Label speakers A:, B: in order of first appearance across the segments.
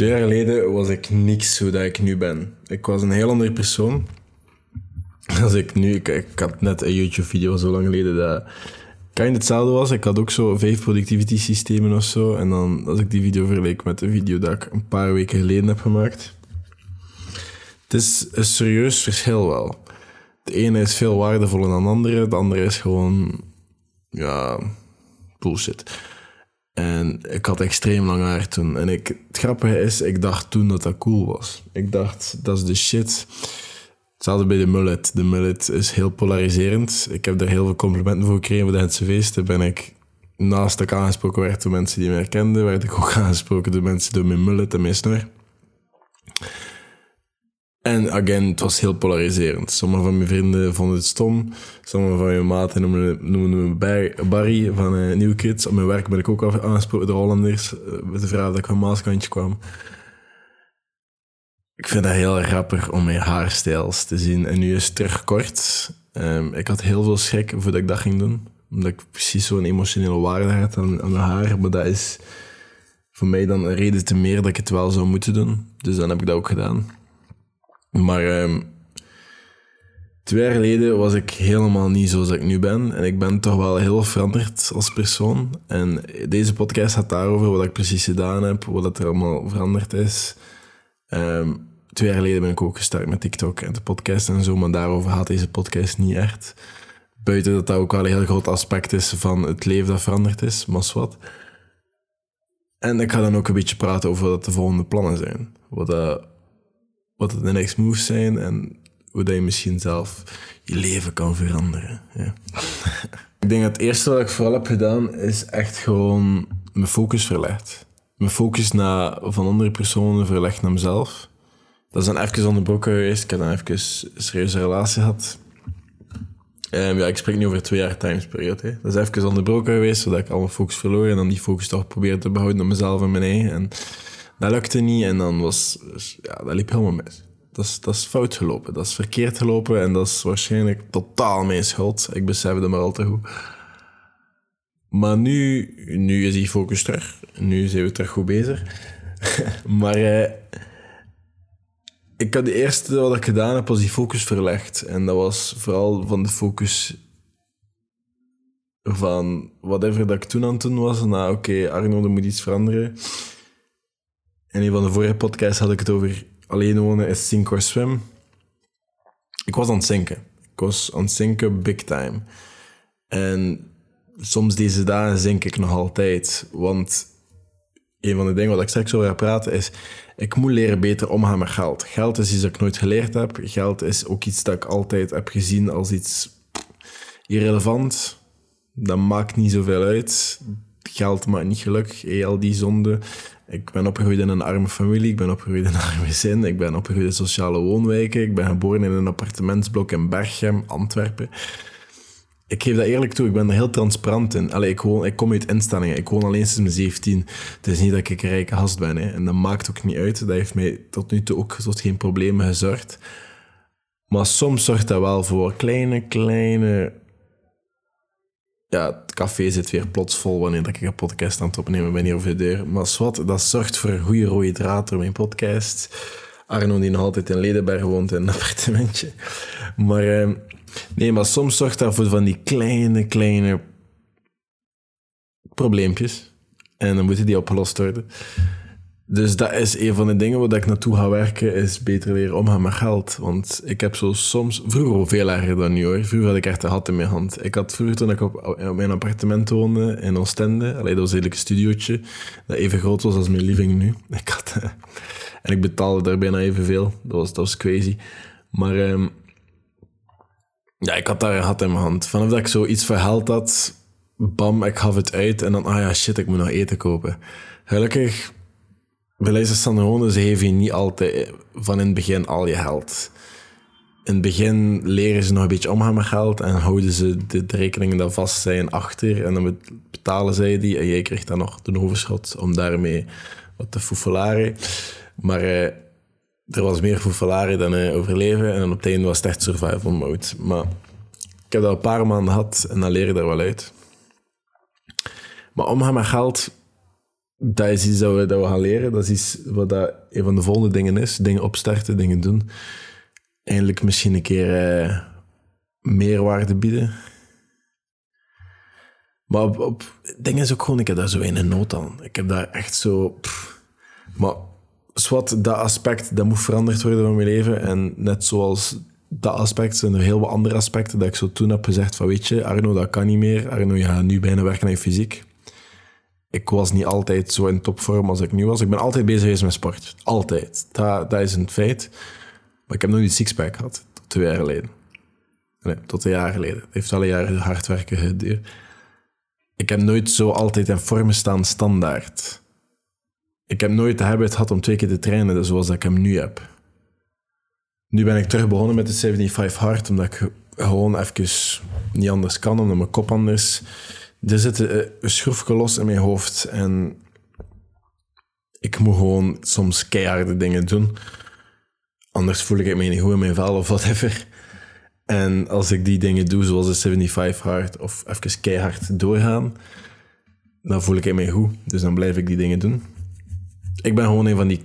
A: Twee jaar geleden was ik niks hoe dat ik nu ben. Ik was een heel andere persoon. Als ik nu... Ik, ik had net een YouTube-video zo lang geleden dat... Kind hetzelfde was. Ik had ook zo vijf productivity systemen of zo. En dan, als ik die video vergeleek met de video dat ik een paar weken geleden heb gemaakt... Het is een serieus verschil wel. De ene is veel waardevoller dan de andere. De andere is gewoon... Ja... Bullshit. En ik had extreem lang haar toen. En ik, het grappige is, ik dacht toen dat dat cool was. Ik dacht, dat is de shit. Hetzelfde bij de mullet. De mullet is heel polariserend. Ik heb daar heel veel complimenten voor gekregen voor de Hendse feesten. Ben ik, naast dat ik aangesproken werd door mensen die mij kenden, werd ik ook aangesproken door mensen door mijn mullet en mijn snor. En again, het was heel polariserend. Sommige van mijn vrienden vonden het stom. Sommige van mijn maten noemden me Barry van uh, Kids. Op mijn werk ben ik ook aangesproken door Hollanders. Uh, met de vraag dat ik van Maaskantje kwam. Ik vind dat heel grappig om mijn haarstijls te zien. En nu is het terug kort. Um, ik had heel veel schrik voordat ik dat ging doen. Omdat ik precies zo'n emotionele waarde had aan, aan mijn haar. Maar dat is voor mij dan een reden te meer dat ik het wel zou moeten doen. Dus dan heb ik dat ook gedaan. Maar um, twee jaar geleden was ik helemaal niet zoals ik nu ben. En ik ben toch wel heel veranderd als persoon. En deze podcast gaat daarover wat ik precies gedaan heb, wat er allemaal veranderd is. Um, twee jaar geleden ben ik ook gestart met TikTok en de podcast en zo, maar daarover gaat deze podcast niet echt. Buiten dat dat ook wel een heel groot aspect is van het leven dat veranderd is, maar wat. En ik ga dan ook een beetje praten over wat de volgende plannen zijn. Wat, dat, wat de next moves zijn en hoe dat je misschien zelf je leven kan veranderen. Ja. ik denk dat het eerste wat ik vooral heb gedaan is echt gewoon mijn focus verlegd. Mijn focus naar, van andere personen verlegd naar mezelf. Dat is dan even onderbroken geweest. Ik heb dan even een serieuze relatie gehad. Um, ja, ik spreek nu over twee jaar timesperiode. Dat is even onderbroken geweest, zodat ik al mijn focus verloor. En dan die focus toch probeerde te behouden op mezelf en mijn eigen. En dat lukte niet en dan was... Ja, dat liep helemaal mis. Dat is, dat is fout gelopen. Dat is verkeerd gelopen en dat is waarschijnlijk totaal mijn schuld. Ik besef het maar al te goed. Maar nu, nu is die focus terug. Nu zijn we terug goed bezig. maar eh, ik had de eerste wat ik gedaan heb, was die focus verlegd. En dat was vooral van de focus van whatever dat ik toen aan het doen was. Nou, oké, Arno, er moet iets veranderen. In een van de vorige podcasts had ik het over alleen wonen is sink or swim. Ik was aan het zinken. Ik was aan het zinken big time. En soms deze dagen zink ik nog altijd. Want een van de dingen wat ik straks over ga praten is... Ik moet leren beter omgaan met geld. Geld is iets dat ik nooit geleerd heb. Geld is ook iets dat ik altijd heb gezien als iets irrelevant. Dat maakt niet zoveel uit. Geld maakt niet gelukkig. Hey, al die zonden. Ik ben opgegroeid in een arme familie, ik ben opgegroeid in een arme gezin, ik ben opgegroeid in sociale woonwijken, ik ben geboren in een appartementsblok in Berchem, Antwerpen. Ik geef dat eerlijk toe, ik ben er heel transparant in. Allee, ik, woon, ik kom uit instellingen, ik woon alleen sinds mijn 17. Het is niet dat ik een rijke gast ben, en dat maakt ook niet uit. Dat heeft mij tot nu toe ook tot geen problemen gezorgd. Maar soms zorgt dat wel voor kleine, kleine ja, het café zit weer plots vol wanneer ik een podcast aan het opnemen ben hier over de deur. Maar zwart, dat zorgt voor een goede rode draad door mijn podcast. Arno, die nog altijd in Ledenberg woont in een appartementje. Maar eh, nee, maar soms zorgt dat voor van die kleine, kleine probleempjes. En dan moeten die opgelost worden. Dus dat is een van de dingen waar ik naartoe ga werken, is beter leren omgaan met geld. Want ik heb zo soms, vroeger veel erger dan nu hoor. Vroeger had ik echt de hat in mijn hand. Ik had vroeger toen ik op, mijn appartement woonde in Oostende, allee, dat was eigenlijk een studiootje, dat even groot was als mijn living nu. Ik had, uh, en ik betaalde daar bijna evenveel. Dat was, dat was crazy. Maar um, ja, ik had daar een hat in mijn hand. Vanaf dat ik zo iets verhaald had, bam, ik gaf het uit en dan, ah ja, shit, ik moet nog eten kopen. Gelukkig bij Leicester ze geven je niet altijd van in het begin al je geld. In het begin leren ze nog een beetje omgaan met geld en houden ze de, rekeningen dat vast zijn achter en dan betalen zij die en jij krijgt dan nog de overschot om daarmee wat te foefelaren. Maar eh, er was meer foefelaren dan eh, overleven en dan op het einde was het echt survival mode. Maar ik heb dat een paar maanden gehad en dan leer je er wel uit. Maar omgaan met geld dat is iets dat we, dat we gaan leren. Dat is iets wat dat een van de volgende dingen is. Dingen opstarten, dingen doen. Eindelijk misschien een keer uh, meerwaarde bieden. Maar op, dingen is ook gewoon, ik heb daar zo een nood aan. Ik heb daar echt zo... Maar wat dat aspect, dat moet veranderd worden van mijn leven. En net zoals dat aspect zijn er heel wat andere aspecten dat ik zo toen heb gezegd van weet je, Arno, dat kan niet meer. Arno, je gaat nu bijna werken aan je fysiek. Ik was niet altijd zo in topvorm als ik nu was. Ik ben altijd bezig geweest met sport. Altijd. Dat, dat is een feit. Maar ik heb nog niet sixpack gehad. Tot twee jaar geleden. Nee, tot een jaar geleden. Het heeft al een jaar hard werken geduurd. Ik heb nooit zo altijd in vorm staan standaard. Ik heb nooit de habit gehad om twee keer te trainen zoals ik hem nu heb. Nu ben ik terug begonnen met de 75 hard, omdat ik gewoon even niet anders kan, omdat mijn kop anders... Er zit een schroefje los in mijn hoofd en ik moet gewoon soms keiharde dingen doen. Anders voel ik me niet goed in mijn vel of whatever. En als ik die dingen doe, zoals de 75 hard of even keihard doorgaan, dan voel ik me goed. Dus dan blijf ik die dingen doen. Ik ben gewoon een van die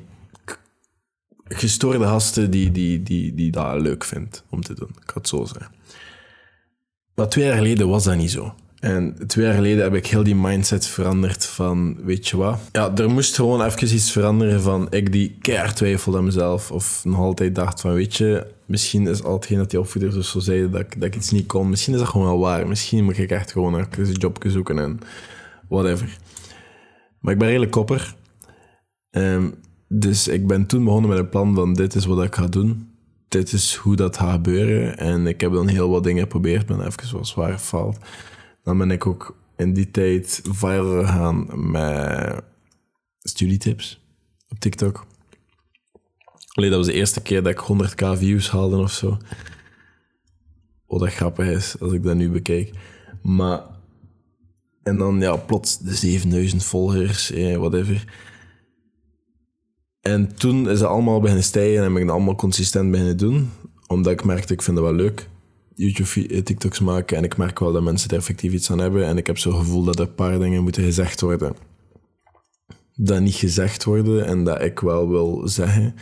A: gestoorde gasten die, die, die, die dat leuk vindt om te doen. Ik het zo zeggen. Maar twee jaar geleden was dat niet zo. En twee jaar geleden heb ik heel die mindset veranderd van, weet je wat? Ja, er moest gewoon even iets veranderen van ik die keihard twijfelde aan mezelf. Of nog altijd dacht van, weet je, misschien is al hetgeen dat die opvoeders dus zo zeiden dat, dat ik iets niet kon. Misschien is dat gewoon wel waar. Misschien moet ik echt gewoon een job zoeken en whatever. Maar ik ben redelijk kopper. Um, dus ik ben toen begonnen met een plan van dit is wat ik ga doen. Dit is hoe dat gaat gebeuren. En ik heb dan heel wat dingen geprobeerd. Ben even wat zwaar gefaald. Dan ben ik ook in die tijd viral gegaan met studietips op TikTok. Alleen dat was de eerste keer dat ik 100k views haalde of zo. Wat dat grappig is, als ik dat nu bekijk. Maar... En dan, ja, plots de 7000 volgers, eh, whatever. En toen is het allemaal beginnen stijgen en heb ik het allemaal consistent beginnen doen. Omdat ik merkte, ik vind het wel leuk. YouTube, eh, maken. En ik merk wel dat mensen er effectief iets aan hebben. En ik heb zo'n gevoel dat er een paar dingen moeten gezegd worden. Dat niet gezegd worden en dat ik wel wil zeggen.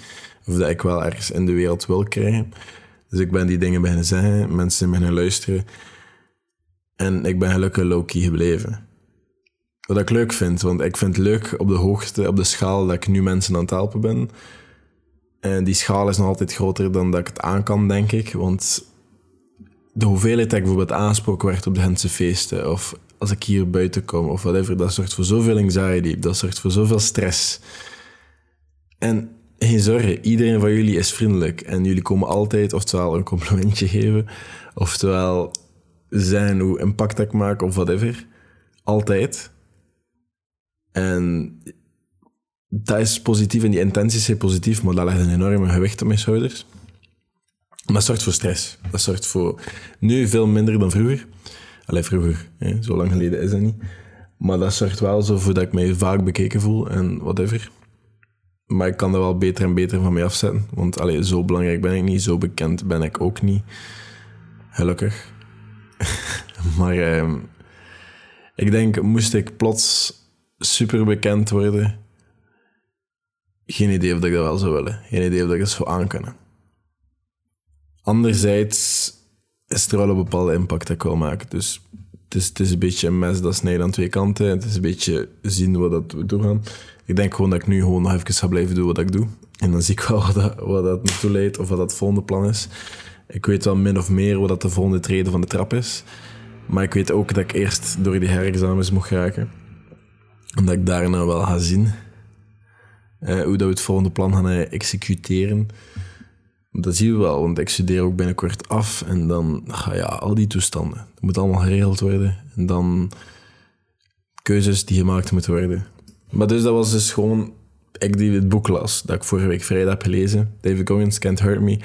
A: Of dat ik wel ergens in de wereld wil krijgen. Dus ik ben die dingen beginnen zeggen. Mensen beginnen luisteren. En ik ben gelukkig low-key gebleven. Wat ik leuk vind, want ik vind het leuk op de hoogte, op de schaal dat ik nu mensen aan het helpen ben. En die schaal is nog altijd groter dan dat ik het aan kan, denk ik. Want de hoeveelheid dat ik bijvoorbeeld aangesproken werd op de Gentse feesten, of als ik hier buiten kom, of whatever, dat zorgt voor zoveel anxiety, dat zorgt voor zoveel stress. En geen zorgen, iedereen van jullie is vriendelijk. En jullie komen altijd oftewel een complimentje geven, oftewel zijn hoe impact ik maak, of whatever. Altijd. En dat is positief en die intenties zijn positief, maar dat legt een enorme gewicht op mijn schouders. Dat zorgt voor stress. Dat zorgt voor nu veel minder dan vroeger. Alleen vroeger, hè, zo lang geleden is dat niet. Maar dat zorgt wel zo voor dat ik mij vaak bekeken voel en whatever. Maar ik kan er wel beter en beter van mee afzetten. Want allee, zo belangrijk ben ik niet, zo bekend ben ik ook niet. Gelukkig. maar eh, ik denk, moest ik plots super bekend worden. Geen idee of ik dat wel zou willen. Geen idee of ik dat zou aankunnen. Anderzijds is er wel een bepaalde impact dat ik wil maken. Dus het is, het is een beetje een mes dat snijdt aan twee kanten. Het is een beetje zien wat dat we doen gaan. Ik denk gewoon dat ik nu gewoon nog even ga blijven doen wat ik doe. En dan zie ik wel wat dat, wat dat naartoe leidt of wat dat volgende plan is. Ik weet wel min of meer wat dat de volgende treden van de trap is. Maar ik weet ook dat ik eerst door die herexamens moet raken omdat ik daarna wel ga zien eh, hoe dat we het volgende plan gaan eh, executeren. Dat zien we wel, want ik studeer ook binnenkort af. En dan, ja, al die toestanden. Dat moet allemaal geregeld worden. En dan keuzes die gemaakt moeten worden. Maar dus dat was dus gewoon... Ik die het boek las, dat ik vorige week vrijdag heb gelezen. David Goggins, Can't Hurt Me.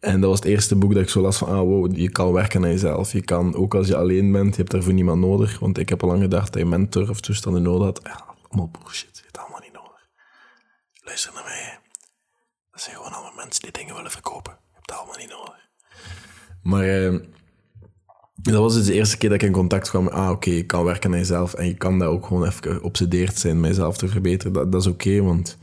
A: En dat was het eerste boek dat ik zo las van, ah wow, je kan werken aan jezelf. Je kan, ook als je alleen bent, je hebt daarvoor niemand nodig. Want ik heb al lang gedacht dat je mentor of toestanden nodig had. Allemaal bullshit, je hebt allemaal niet nodig. Luister naar mij. Dat zijn gewoon allemaal mensen die dingen willen verkopen. Je hebt dat allemaal niet nodig. Maar eh, Dat was dus de eerste keer dat ik in contact kwam met, ah oké, ik kan werken aan jezelf en je kan daar ook gewoon even geobsedeerd zijn mijzelf te verbeteren. Dat, dat is oké, want...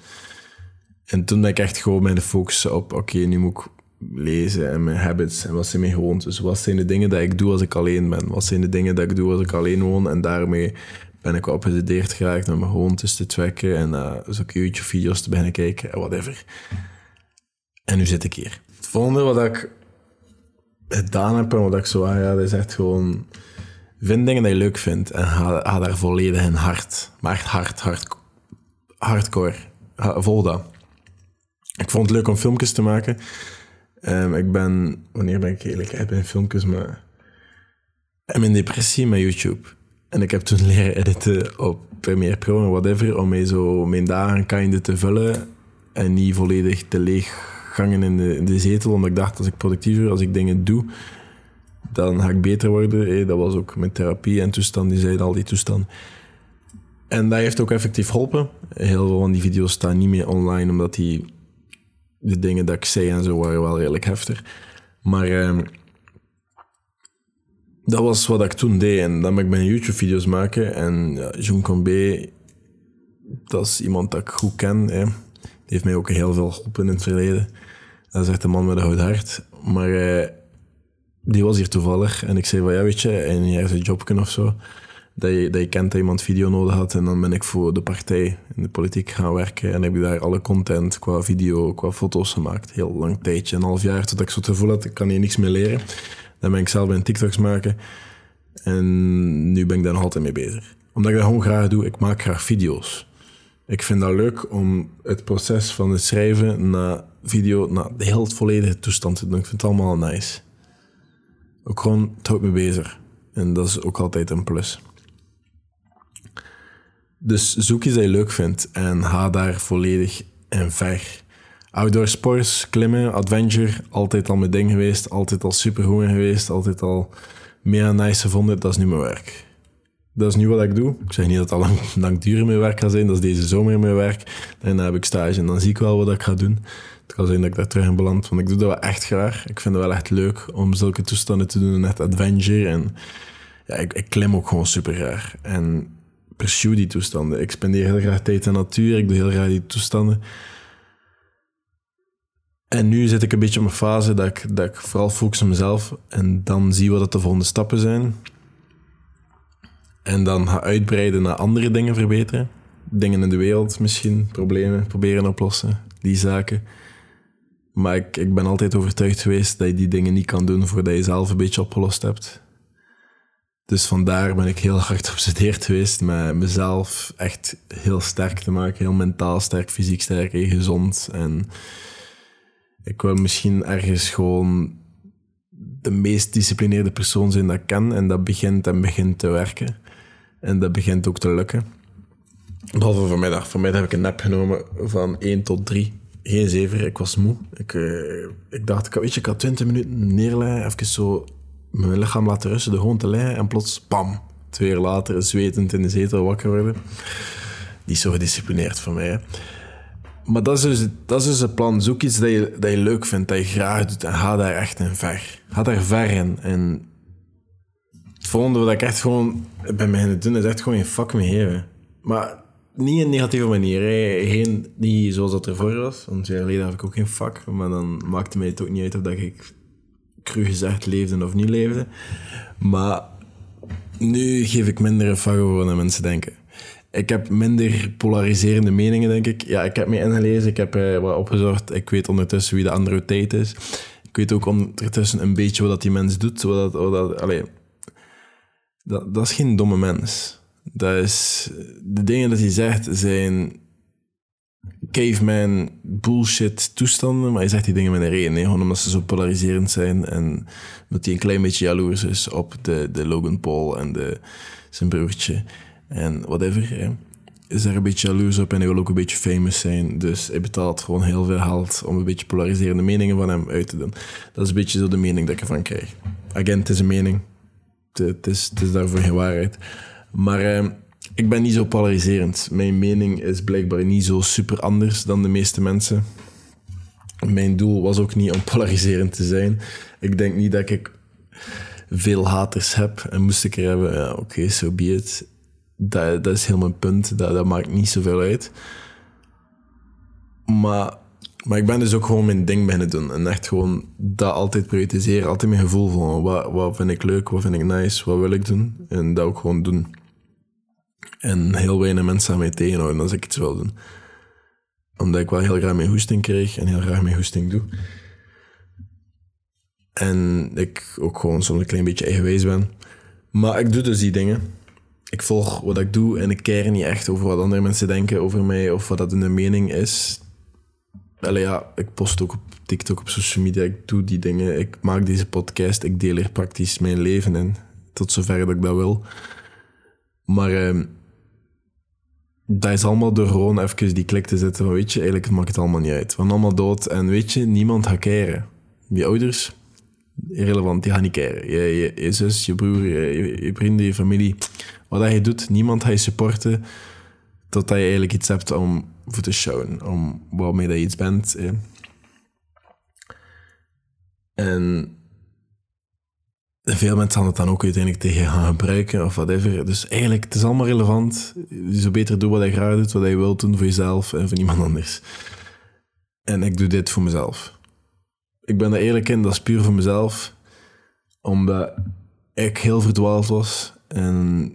A: En toen dat ik echt gewoon mijn focus op, oké, nu moet ik lezen en mijn habits en wat zijn mijn gewoontes. Wat zijn de dingen dat ik doe als ik alleen ben? Wat zijn de dingen dat ik doe als ik alleen woon? En daarmee ben ik geobsedeerd geraakt met mijn gewoontes te tracken en uh, dus ook YouTube-video's te beginnen kijken en whatever. En nu zit ik hier. Het volgende wat ik gedaan heb en wat ik zo aanraad, is echt gewoon... Vind dingen dat je leuk vindt en ga, daar volledig in hard. Maar echt hard, hard, hardcore. Vol dat. Ik vond het leuk om filmpjes te maken. Um, ik ben... Wanneer ben ik eigenlijk? Ik ben filmpjes, maar... Ben in depressie met YouTube. En ik heb toen leren editen op Premiere Pro en whatever, om mij zo mijn dagen kinder te vullen en niet volledig te leeg gangen in de, de zetel, omdat ik dacht, als ik productiever, als ik dingen doe, dan ga ik beter worden. dat was ook mijn therapie en toestand, die zeiden al die toestand. En dat heeft ook effectief geholpen. Heel veel van die video's staan niet meer online, omdat die, de dingen dat ik zei en zo waren wel redelijk heftig. Maar ehm, dat was wat ik toen deed. En dan ben ik mijn YouTube-video's maken. En ja, Combe, dat is iemand dat ik goed ken. Hè. Die heeft mij ook heel veel geholpen in het verleden. Dat is echt een man met een goed hart. Maar uh, die was hier toevallig. En ik zei van, ja, weet je, en hier is een jobje of zo. Dat je, dat je kent dat iemand video nodig had. En dan ben ik voor de partij in de politiek gaan werken. En heb ik daar alle content qua video, qua foto's gemaakt. Heel lang tijdje, een half jaar, tot ik zo te voel had, ik kan hier niks meer leren. Dan ben ik zelf bij TikToks maken. En nu ben ik daar nog altijd mee bezig. Omdat ik dat gewoon graag doe. Ik maak graag video's. Ik vind dat leuk om het proces van het schrijven naar video, naar de heel volledige toestand te doen. Ik vind het allemaal nice. Ook gewoon, het houdt me bezig. En dat is ook altijd een plus. Dus zoek iets dat je leuk vindt en ga daar volledig in ver. Outdoor sports, klimmen, adventure, altijd al mijn ding geweest, altijd al super goed geweest, altijd al meer nice gevonden. Dat is nu mijn werk. Dat is nu wat ik doe. Ik zeg niet dat al lang, lang duur mijn werk gaat zijn, dat is deze zomer mijn werk. Daarna heb ik stage en dan zie ik wel wat ik ga doen. Het kan zijn dat ik daar terug in beland, want ik doe dat wel echt graag. Ik vind het wel echt leuk om zulke toestanden te doen, net adventure. En ja, ik, ik klim ook gewoon super graag. En pursue die toestanden. Ik spendeer heel graag tijd in de natuur, ik doe heel graag die toestanden. En nu zit ik een beetje op een fase dat ik, dat ik vooral focus op mezelf en dan zie wat de volgende stappen zijn. En dan ga uitbreiden naar andere dingen verbeteren. Dingen in de wereld misschien, problemen proberen oplossen, die zaken. Maar ik, ik ben altijd overtuigd geweest dat je die dingen niet kan doen voordat je zelf een beetje opgelost hebt. Dus vandaar ben ik heel hard geobsedeerd geweest met mezelf echt heel sterk te maken. Heel mentaal sterk, fysiek sterk en gezond. En ik wil misschien ergens gewoon de meest disciplineerde persoon zijn dat ik ken. En dat begint en begint te werken. En dat begint ook te lukken. Behalve vanmiddag. Vanmiddag heb ik een nap genomen van 1 tot 3. Geen zever, ik was moe. Ik, uh, ik dacht, weet je, ik had 20 minuten neerleggen, even zo mijn lichaam laten rusten, de gewoon te liggen. En plots, pam, twee uur later, zwetend in de zetel wakker worden. Is zo gedisciplineerd voor mij. Maar dat is, dus, dat is dus het plan. Zoek iets dat je, dat je leuk vindt, dat je graag doet en ga daar echt in ver. Ga daar ver in. En het volgende wat ik echt gewoon ben beginnen doen, is echt gewoon een fuck me geven. Maar niet in negatieve manier. Geen, niet zoals dat ervoor was. Want jaar geleden had ik ook geen fuck. Maar dan maakte mij het ook niet uit of dat ik cru gezegd leefde of niet leefde. Maar nu geef ik minder een fuck over wat mensen denken ik heb minder polariserende meningen, denk ik. Ja, ik heb me ingelezen, ik heb uh, wat opgezocht. Ik weet ondertussen wie de andere Tate is. Ik weet ook ondertussen een beetje wat die mens doet. Wat dat, allee, dat, dat is geen domme mens. Dat is, de dingen dat hij zegt zijn caveman bullshit toestanden, maar hij zegt die dingen met een reden. Gewoon omdat ze zo polariserend zijn en dat hij een klein beetje jaloers is op de, de Logan Paul en de, zijn broertje en whatever. Is daar een beetje jaloers op en hij wil ook een beetje famous zijn. Dus hij betaalt gewoon heel veel geld om een beetje polariserende meningen van hem uit te doen. Dat is een beetje zo de mening dat ik ervan krijg. Again, het is een mening. Het is, daarvoor geen waarheid. Maar eh, ik ben niet zo polariserend. Mijn mening is blijkbaar niet zo super anders dan de meeste mensen. Mijn doel was ook niet om polariserend te zijn. Ik denk niet dat ik veel haters heb en moest ik er hebben, ja, oké, so be it. Dat, dat is heel mijn punt, dat, dat maakt niet zoveel uit. Maar, maar ik ben dus ook gewoon mijn ding beginnen doen. En echt gewoon dat altijd prioritiseren. Altijd mijn gevoel van wat, wat vind ik leuk, wat vind ik nice, wat wil ik doen. En dat ook gewoon doen. En heel weinig mensen aan mij tegenhouden als ik iets wil doen. Omdat ik wel heel graag mijn hoesting kreeg en heel graag mijn hoesting doe. En ik ook gewoon soms een klein beetje eigenwijs ben. Maar ik doe dus die dingen. Ik volg wat ik doe en ik keer niet echt over wat andere mensen denken over mij of wat dat hun mening is. Allee, ja, ik post ook op TikTok, op social media. Ik doe die dingen. Ik maak deze podcast. Ik deel er praktisch mijn leven in. Tot zover dat ik dat wil. Maar uh, dat is allemaal door gewoon even die klik te zetten van, weet je, eigenlijk maakt het allemaal niet uit. We zijn allemaal dood en weet je, niemand gaat keren. Je ouders, irrelevant, die gaan niet keren. Je, je, zus, je broer, je, vrienden, je familie. Wat je doet, niemand gaat je supporten totdat je eigenlijk iets hebt om voor te showen, om waarmee dat je iets bent. En veel mensen gaan het dan ook uiteindelijk tegen gaan gebruiken of whatever. Dus eigenlijk, het is allemaal relevant. Je zou beter doen wat je graag doet, wat je wilt doen voor jezelf en voor niemand anders. En ik doe dit voor mezelf. Ik ben er eerlijk in, dat is puur voor mezelf. Omdat ik heel verdwaald was en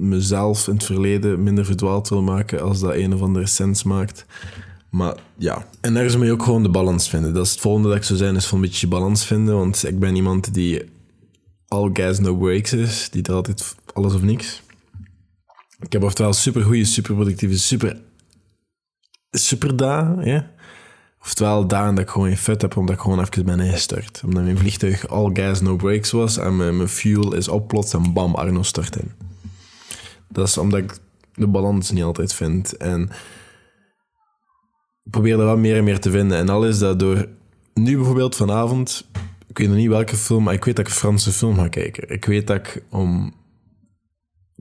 A: mezelf in het verleden minder verdwaald wil maken als dat een of andere sens maakt. Maar ja, en ergens moet je ook gewoon de balans vinden. Dat is het volgende dat ik zou zijn, is van een beetje balans vinden. Want ik ben iemand die all gas, no breaks is. Die altijd alles of niks. Ik heb oftewel super goede, super productieve, super, super? Oftewel dagen dat ik gewoon geen fut heb, omdat ik gewoon even ben ingestort. Omdat mijn vliegtuig all gas, no breaks was en mijn, mijn fuel is opplots en bam, Arno stort in. Dat is omdat ik de balans niet altijd vind. En ik probeer er wel meer en meer te vinden. En al is dat door... Nu bijvoorbeeld vanavond ik weet nog niet welke film, maar ik weet dat ik een Franse film ga kijken. Ik weet dat ik om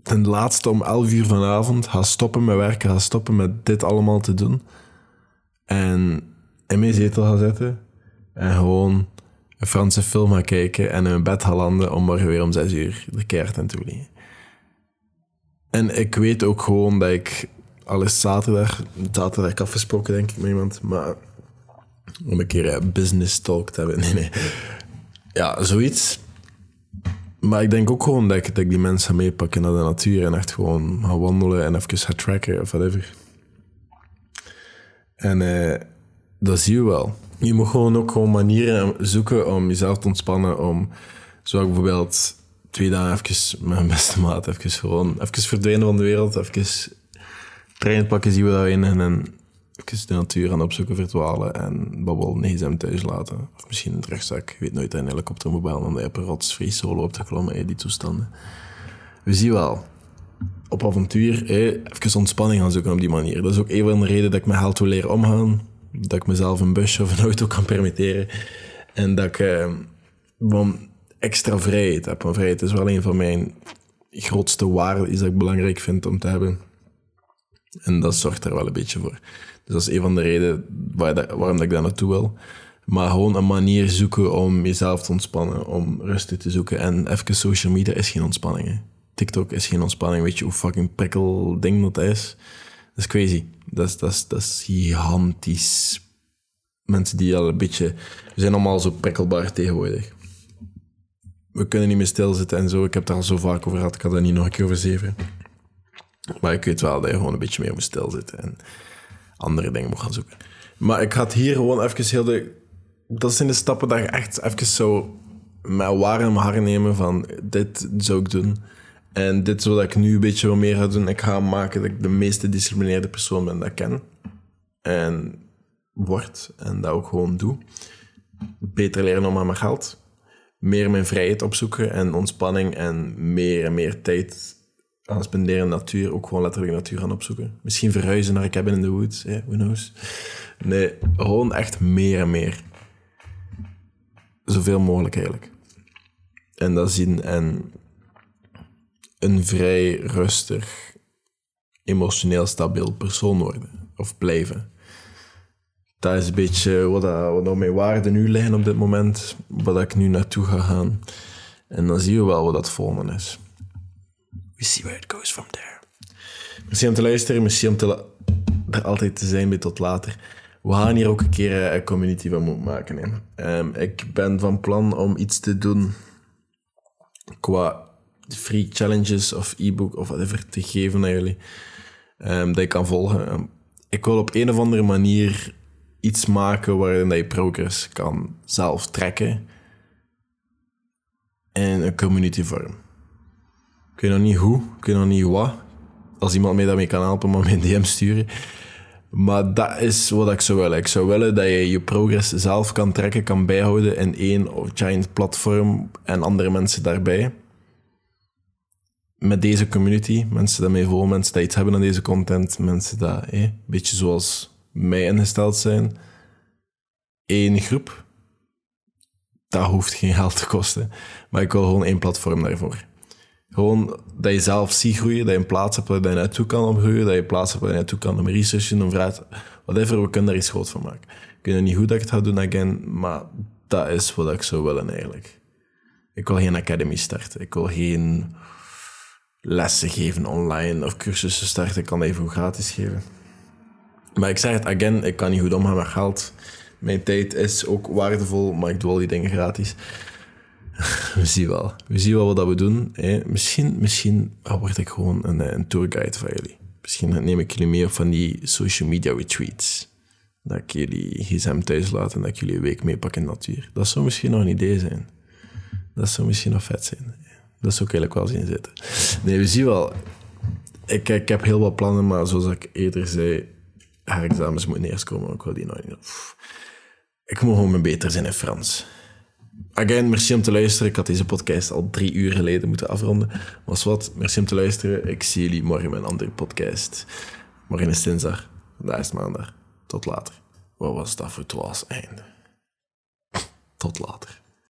A: ten laatste om 11 uur vanavond ga stoppen met werken, ga stoppen met dit allemaal te doen. En in mijn zetel ga zitten en gewoon een Franse film ga kijken en in mijn bed ga landen om morgen weer om 6 uur de keert en toe liggen. En ik weet ook gewoon dat ik alles zaterdag, zaterdag afgesproken denk ik met iemand, maar om een keer business talk te hebben. Nee, nee. Ja, zoiets. Maar ik denk ook gewoon dat ik, ik die mensen meepakken naar de natuur en echt gewoon gaan wandelen en even gaan tracken of whatever. En uh, dat zie je wel. Je moet gewoon ook gewoon manieren zoeken om jezelf te ontspannen. Om, zoals bijvoorbeeld twee dagen even met mijn beste maat, even gewoon even verdwijnen van de wereld, even trein pakken, zien we dat in en even de natuur aan opzoeken, verdwalen en babbel gsm thuis laten. Of misschien een terugzak. Ik weet nooit een helikopter omdat je op een rotsvrij solo op te klommen in die toestanden. We zien wel. Op avontuur, eh, even ontspanning gaan zoeken op die manier. Dat is ook een van de redenen dat ik met geld wil leren omgaan. Dat ik mezelf een busje of een auto kan permitteren. En dat ik eh, extra vrijheid heb. Want vrijheid is wel een van mijn grootste waarden, is dat ik belangrijk vind om te hebben. En dat zorgt er wel een beetje voor. Dus dat is een van de redenen waarom ik daar naartoe wil. Maar gewoon een manier zoeken om jezelf te ontspannen, om rust te zoeken. En even social media is geen ontspanning. TikTok is geen ontspanning. Weet je hoe fucking prikkel ding dat is? Dat is crazy. Dat is, dat is, dat is gigantisch. Mensen die al een beetje... We zijn allemaal zo prikkelbaar tegenwoordig. We kunnen niet meer stilzitten en zo. Ik heb daar al zo vaak over gehad. Ik had dat niet nog een keer over zeven. Maar ik weet wel dat je gewoon een beetje meer moet stilzitten. En andere dingen moet gaan zoeken. Maar ik had hier gewoon even heel de... Dat zijn de stappen dat je echt even zo met warm haar nemen van dit zou ik doen. En dit is wat ik nu een beetje wat meer ga doen. Ik ga maken dat ik de meest gedisciplineerde persoon ben dat ik ken. En word. En dat ook gewoon doe. Beter leren om aan mijn geld. Meer mijn vrijheid opzoeken en ontspanning. En meer en meer tijd gaan spenderen in natuur, ook gewoon letterlijk natuur gaan opzoeken. Misschien verhuizen naar cabin in the woods, yeah, who knows. Nee, gewoon echt meer en meer. Zoveel mogelijk eigenlijk. En dat zien en een vrij rustig, emotioneel stabiel persoon worden. Of blijven. Dat is een beetje wat, dat, wat mijn waarden nu liggen op dit moment. Wat ik nu naartoe ga gaan. En dan zien we wel wat dat volgende is. We see where it goes from there. Merci om te luisteren. Merci om te er altijd te zijn bij tot later. We gaan hier ook een keer eh, een community van moeten maken. Hè. Ehm, ik ben van plan om iets te doen qua free challenges of e-book of whatever te geven aan jullie. Um, dat je kan volgen. Ehm, ik wil op een of andere manier iets maken waarin je progress kan zelf trekken in een community vorm. Ik weet nog niet hoe, ik weet nog niet wat. Als iemand mij daarmee kan helpen, maar mijn DM sturen. Maar dat is wat ik zou willen. Ik zou willen dat je je progress zelf kan trekken, kan bijhouden in één giant platform en andere mensen daarbij. Met deze community, mensen mij volgen, mensen die iets hebben aan deze content, mensen die een beetje zoals mij ingesteld zijn. Eén groep. Dat hoeft geen geld te kosten. Maar ik wil gewoon één platform daarvoor. Gewoon dat je zelf ziet groeien, dat je een plaats hebt waar je naartoe kan om groeien, dat je een plaats hebt waar je naartoe kan om researchen, om vragen, whatever, we kunnen daar iets groot van maken. Ik weet niet hoe dat ik het ga doen again, maar dat is wat ik zou willen eigenlijk. Ik wil geen academy starten, ik wil geen lessen geven online of cursussen starten, ik kan even gratis geven. Maar ik zeg het again, ik kan niet goed omgaan met geld. Mijn tijd is ook waardevol, maar ik doe al die dingen gratis. we zien wel. We zien wel wat we doen. Misschien, misschien word ik gewoon een, een tourguide van jullie. Misschien neem ik jullie mee op van die social media retreats. Dat ik jullie gsm thuis laat en dat ik jullie een week meepak in de natuur. Dat zou misschien nog een idee zijn. Dat zou misschien nog vet zijn. Dat zou ik eigenlijk wel zien zitten. Nee, we zien wel. Ik, ik heb heel wat plannen, maar zoals ik eerder zei, haar examens moeten eerst komen. Ik wil die nog niet. Ik moet gewoon beter zijn in Frans. Again, merci om te luisteren. Ik had deze podcast al drie uur geleden moeten afronden. Was wat, merci om te luisteren. Ik zie jullie morgen met een andere podcast. Morgen is dinsdag, vandaag is maandag. Tot later. Wat was dat voor het was einde? Tot later.